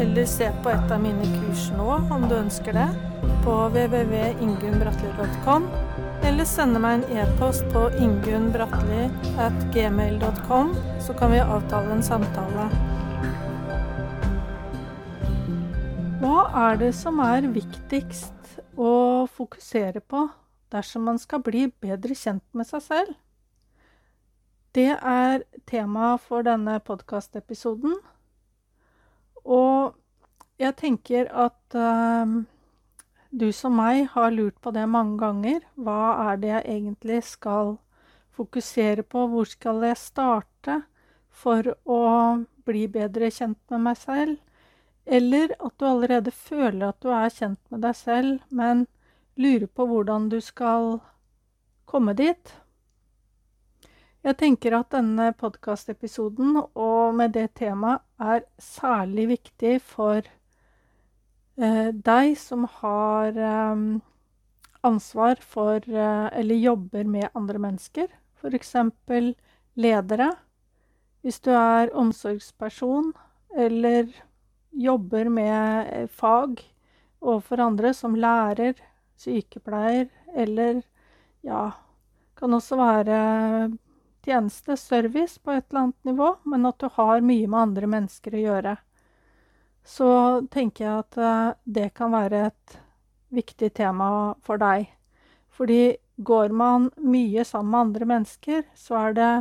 eller se på et av mine kurs nå om du ønsker det, på www.ingunnbratli.com, eller sende meg en e-post på ingunnbratli.gmail.com, så kan vi avtale en samtale. Hva er det som er viktigst å fokusere på dersom man skal bli bedre kjent med seg selv? Det er temaet for denne podkastepisoden. Og jeg tenker at uh, du som meg har lurt på det mange ganger. Hva er det jeg egentlig skal fokusere på? Hvor skal jeg starte for å bli bedre kjent med meg selv? Eller at du allerede føler at du er kjent med deg selv, men lurer på hvordan du skal komme dit. Jeg tenker at denne podkastepisoden, og med det temaet, er særlig viktig for eh, deg som har eh, ansvar for eh, eller jobber med andre mennesker. F.eks. ledere. Hvis du er omsorgsperson eller jobber med eh, fag overfor andre som lærer, sykepleier eller ja, kan også være tjeneste, service, på et eller annet nivå, men at du har mye med andre mennesker å gjøre, så tenker jeg at uh, det kan være et viktig tema for deg. Fordi går man mye sammen med andre mennesker, så er det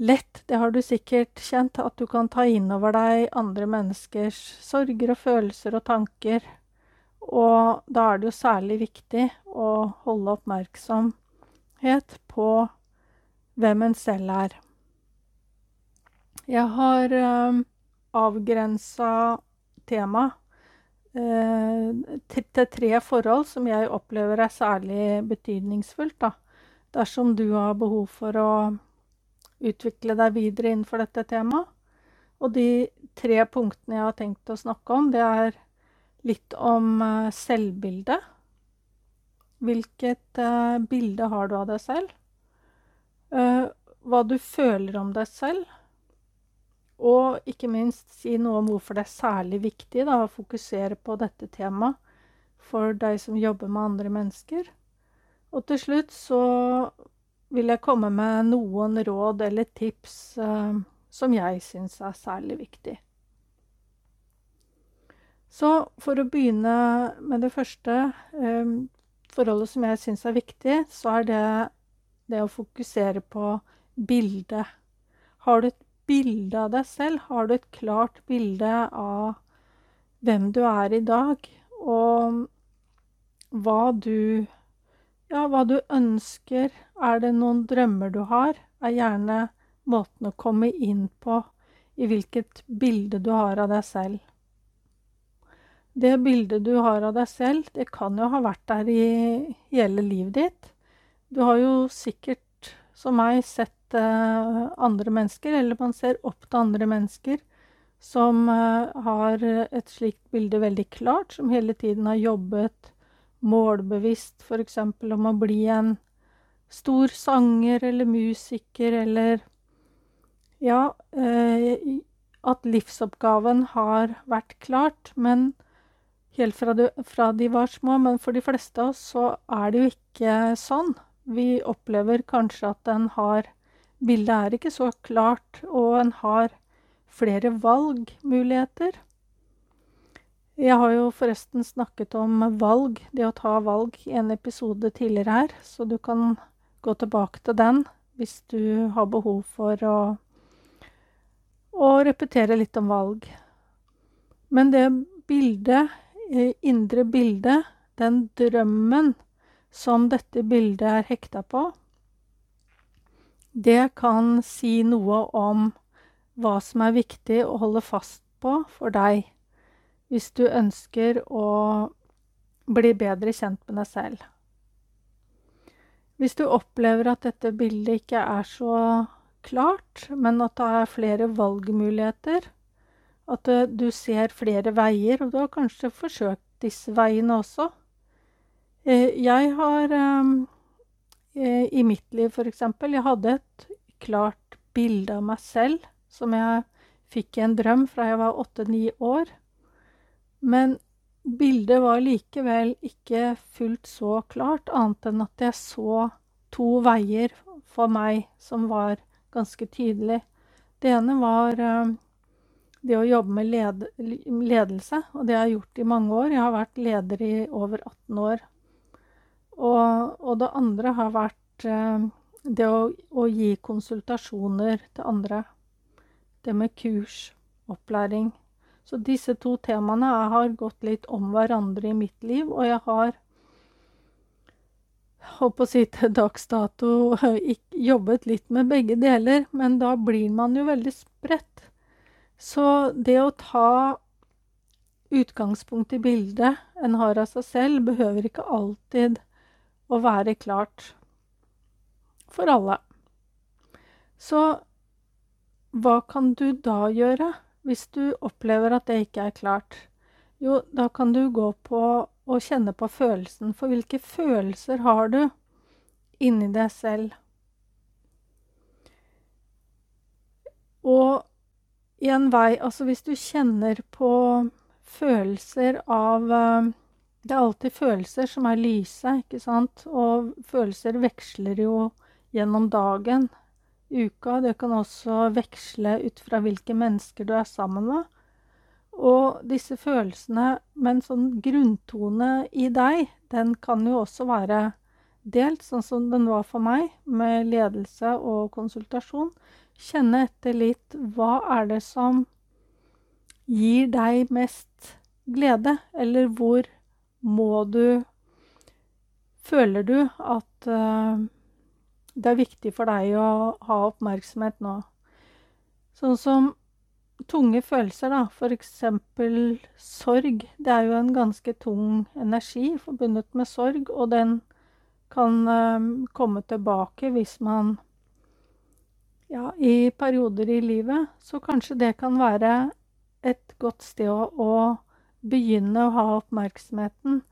lett, det har du sikkert kjent, at du kan ta inn over deg andre menneskers sorger og følelser og tanker. Og da er det jo særlig viktig å holde oppmerksomhet på hvem en selv er. Jeg har eh, avgrensa tema uh, til, tre forhold som jeg opplever er særlig betydningsfullt. Da. Dersom du har behov for å utvikle deg videre innenfor dette temaet. Og de tre punktene jeg har tenkt å snakke om, det er litt om uh, selvbildet. Hvilket uh, bilde har du av deg selv? Uh, hva du føler om deg selv. Og ikke minst si noe om hvorfor det er særlig viktig da, å fokusere på dette temaet for deg som jobber med andre mennesker. Og til slutt så vil jeg komme med noen råd eller tips uh, som jeg syns er særlig viktig. Så for å begynne med det første um, forholdet som jeg syns er viktig, så er det det å fokusere på bildet. Har du et bilde av deg selv? Har du et klart bilde av hvem du er i dag, og hva du Ja, hva du ønsker. Er det noen drømmer du har? Er gjerne måten å komme inn på i hvilket bilde du har av deg selv. Det bildet du har av deg selv, det kan jo ha vært der i hele livet ditt. Du har jo sikkert, som meg, sett uh, andre mennesker, eller man ser opp til andre mennesker som uh, har et slikt bilde veldig klart, som hele tiden har jobbet målbevisst f.eks. om å bli en stor sanger eller musiker eller Ja, uh, at livsoppgaven har vært klart, men helt fra de, fra de var små. Men for de fleste av oss så er det jo ikke sånn. Vi opplever kanskje at en har Bildet er ikke så klart, og en har flere valgmuligheter. Jeg har jo forresten snakket om valg, det å ta valg, i en episode tidligere her, så du kan gå tilbake til den hvis du har behov for å, å repetere litt om valg. Men det bildet, eh, indre bildet, den drømmen som dette bildet er hekta på, det kan si noe om hva som er viktig å holde fast på for deg hvis du ønsker å bli bedre kjent med deg selv. Hvis du opplever at dette bildet ikke er så klart, men at det er flere valgmuligheter, at du ser flere veier, og du har kanskje forsøkt disse veiene også. Eh, jeg har eh, i mitt liv, f.eks. Jeg hadde et klart bilde av meg selv som jeg fikk i en drøm fra jeg var åtte-ni år. Men bildet var likevel ikke fullt så klart, annet enn at jeg så to veier for meg som var ganske tydelig. Det ene var det å jobbe med led ledelse, og det har jeg gjort i mange år. Jeg har vært leder i over 18 år. Og, og det andre har vært eh, det å, å, gi konsultasjoner til andre. Det med kurs, opplæring. Så disse to temaene har gått litt om hverandre i mitt liv, og jeg har holdt på å si til dags dato jobbet litt med begge deler, men da blir man jo veldig spredt. Så det å ta utgangspunkt i bildet en har av seg selv, behøver ikke alltid å være klart for alle. Så hva kan du da gjøre? Hvis du opplever at det ikke er klart, jo, da kan du gå på og kjenne på følelsen. For hvilke følelser har du inni deg selv? Og i en vei Altså hvis du kjenner på følelser av eh, Det er alltid følelser som er lyse, ikke sant? Og følelser veksler jo gjennom dagen uka. Det kan også veksle ut fra hvilke mennesker du er sammen med. Og disse følelsene med en sånn grunntone i deg, den kan jo også være delt, sånn som den var for meg, med ledelse og konsultasjon. Kjenne etter litt hva er det som gir deg mest glede, eller hvor må du Føler du at uh, det er viktig for deg å ha oppmerksomhet nå. Sånn som tunge følelser, da. Eksempel sorg. Det er jo en ganske tung energi forbundet med sorg, og den kan uh, komme tilbake hvis man Ja, i perioder i livet. Så kanskje det kan være et godt sted å, å begynne å ha oppmerksomheten.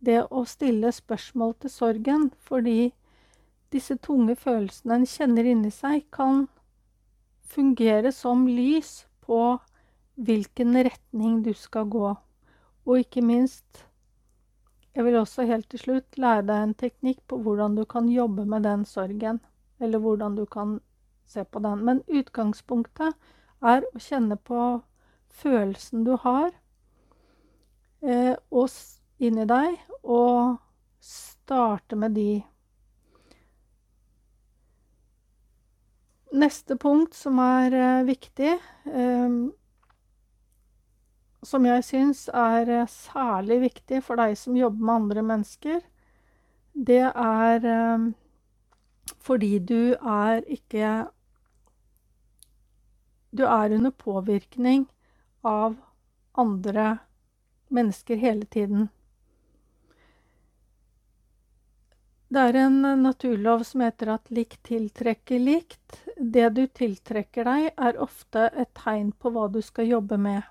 Det å stille spørsmål til sorgen, fordi disse tunge følelsene en kjenner inni seg, kan fungere som lys på hvilken retning du skal gå. Og ikke minst Jeg vil også helt til slutt lære deg en teknikk på hvordan du kan jobbe med den sorgen. Eller hvordan du kan se på den. Men utgangspunktet er å kjenne på følelsen du har eh, inni deg, og starte med de. Neste punkt som er uh, viktig, um, som jeg syns er særlig viktig for deg som jobber med andre mennesker, det er fordi du er ikke Du er under påvirkning av andre mennesker hele tiden. Det er en naturlov som heter at likt tiltrekker likt. Det du tiltrekker deg, er ofte et tegn på hva du skal jobbe med.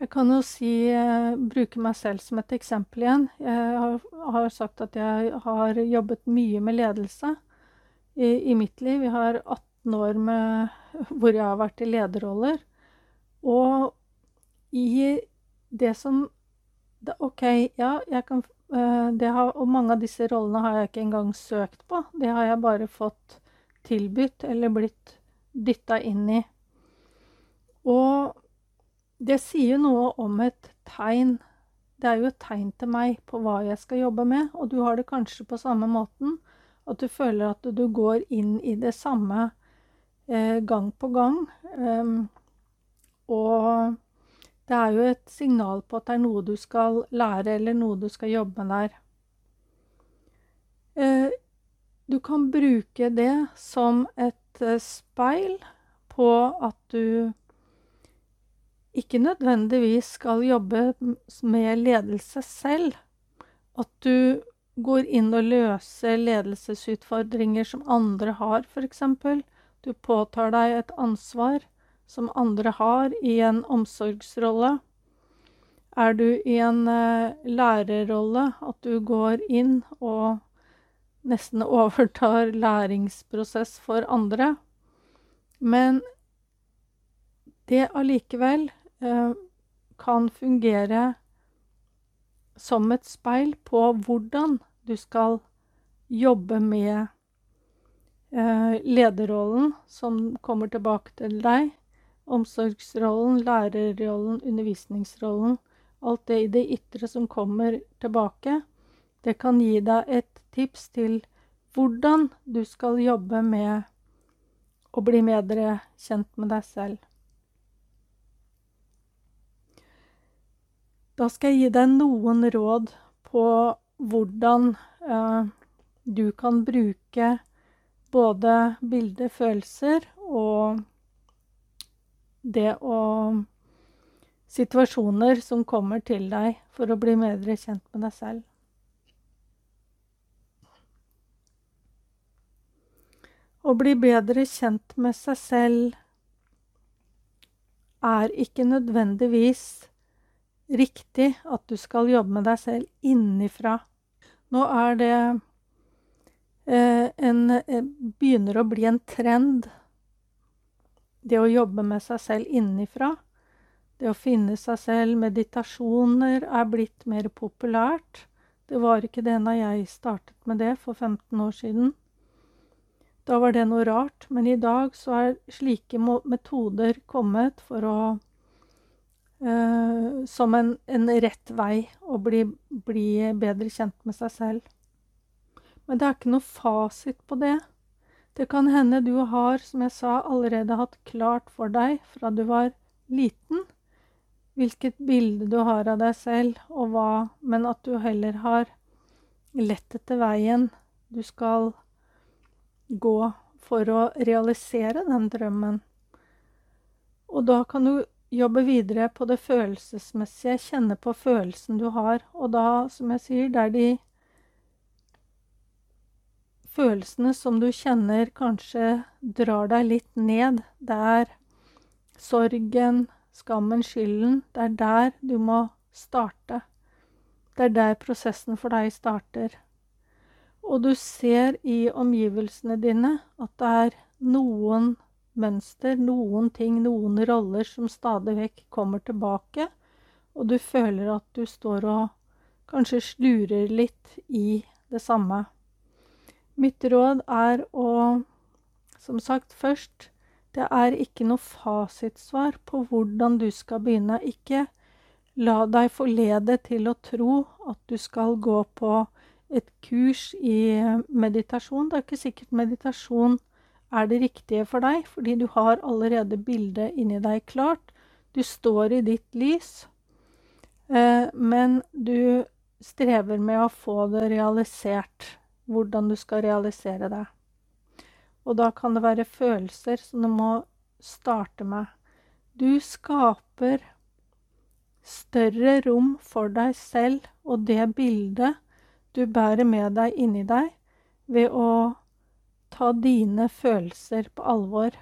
Jeg kan jo si, eh, bruke meg selv som et eksempel igjen. Jeg har sagt at jeg har jobbet mye med ledelse i, i, mitt liv. Jeg har 18 år med, hvor jeg har vært i lederroller. Og i det som det, OK, ja, jeg kan Eh, har, og mange av disse rollene har jeg ikke engang søkt på. Det har jeg bare fått tilbudt eller blitt dytta inn i. Og det sier jo noe om et tegn. Det er jo et tegn til meg på hva jeg skal jobbe med, og du har det kanskje på samme måten. At du føler at du går inn i det samme eh, gang på gang. Um, og det er jo et signal på at det er noe du skal lære, eller noe du skal jobbe med der. Eh, du kan bruke det som et eh, speil på at du ikke nødvendigvis skal jobbe med ledelse selv. At du går inn og løser ledelsesutfordringer som andre har, f.eks. Du påtar deg et ansvar som andre har i en omsorgsrolle. Er du i en uh, lærerrolle, at du går inn og nesten overtar læringsprosess for andre. Men det allikevel uh, kan fungere som et speil på hvordan du skal jobbe med eh, lederrollen som kommer tilbake til deg, omsorgsrollen, lærerrollen, undervisningsrollen. Alt det i det ytre som kommer tilbake, det kan gi deg et tips til hvordan du skal jobbe med å bli bedre kjent med deg selv. Da skal jeg gi deg noen råd på hvordan eh, du kan bruke både bilde, følelser og det å Situasjoner som kommer til deg for å bli bedre kjent med deg selv. Å bli bedre kjent med seg selv er ikke nødvendigvis riktig at du skal jobbe med deg selv innifra. Nå er det eh, en eh, Begynner å bli en trend, det å jobbe med seg selv innifra. Det å finne seg selv. Meditasjoner er blitt mer populært. Det var ikke det da jeg startet med det for 15 år siden. Da var det noe rart, men i dag så er slike metoder kommet for å uh, som en, en, rett vei å bli, bli, bedre kjent med seg selv. Men det er ikke noe fasit på det. Det kan hende du har, som jeg sa, allerede hatt klart for deg fra du var liten, hvilket bilde du har av deg selv, og hva, men at du heller har lett etter veien du skal gå for å realisere den drømmen. Og da kan du jobbe videre på det følelsesmessige, kjenne på følelsen du har. Og da, som jeg sier, det er de følelsene som du kjenner kanskje drar deg litt ned. Det er sorgen, skammen, skylden. Det er der du må starte. Det er der prosessen for deg starter. Og du ser i omgivelsene dine at det er noen mønster, noen ting, noen roller som stadig vekk kommer tilbake, og du føler at du står og kanskje slurer litt i det samme. Mitt råd er å Som sagt, først Det er ikke noe fasitsvar på hvordan du skal begynne. Ikke la deg forlede til å tro at du skal gå på et kurs i meditasjon. Det er ikke sikkert meditasjon er det riktige for deg, fordi du har allerede bildet inni deg klart. Du står i ditt lys, eh, men du strever med å få det realisert, hvordan du skal realisere det. Og da kan det være følelser som du må starte med. Du skaper større rom for deg selv og det bildet du bærer med deg inni deg, ved å ta dine følelser på alvor.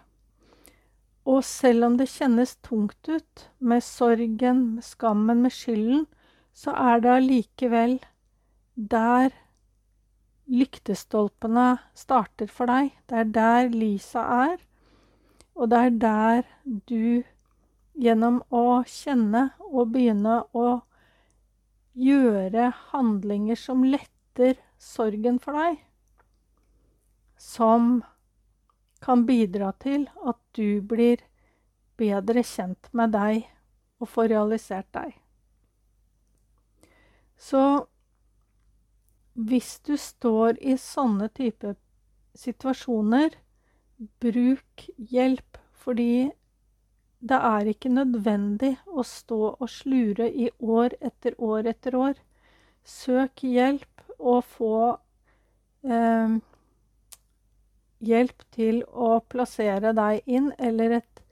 Og selv om det kjennes tungt ut, med sorgen, med skammen, med skylden, så er det allikevel der lyktestolpene starter for deg. Det er der lysa er, og det er der du gjennom å kjenne og begynne å gjøre handlinger som letter sorgen for deg, som kan bidra til at du blir bedre kjent med deg og får realisert deg. Så hvis du står i sånne type situasjoner, bruk hjelp, fordi det er ikke nødvendig å stå og slure i år etter år etter år. Søk hjelp og få eh, hjelp til å plassere deg inn, eller et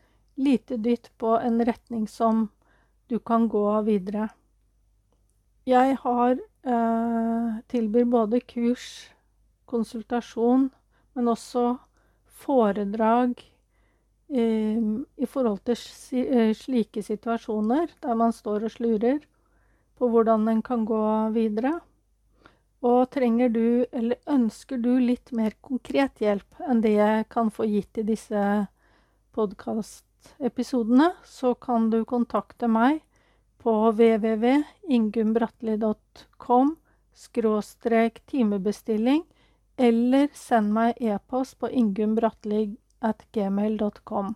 lite dytt på en retning som du kan gå videre. Jeg har tilbyr både kurs, konsultasjon, men også foredrag eh, i forhold til eh, slike situasjoner der man står og slurer på hvordan en kan gå videre. Og trenger du, eller ønsker du, litt mer konkret hjelp enn det jeg kan få gitt i disse podkastepisodene, så kan du kontakte meg på www.ingunnbratli.com timebestilling, eller send meg e-post på ingunnbratli.gmail.com.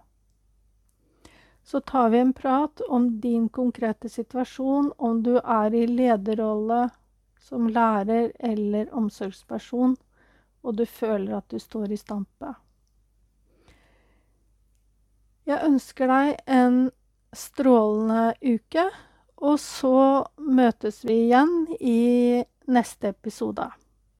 Så tar vi en prat om din konkrete situasjon, om du er i lederrolle som lærer eller omsorgsperson, og du føler at du står i stampe. Jeg ønsker deg en strålende uke, og så møtes vi igjen i neste episode.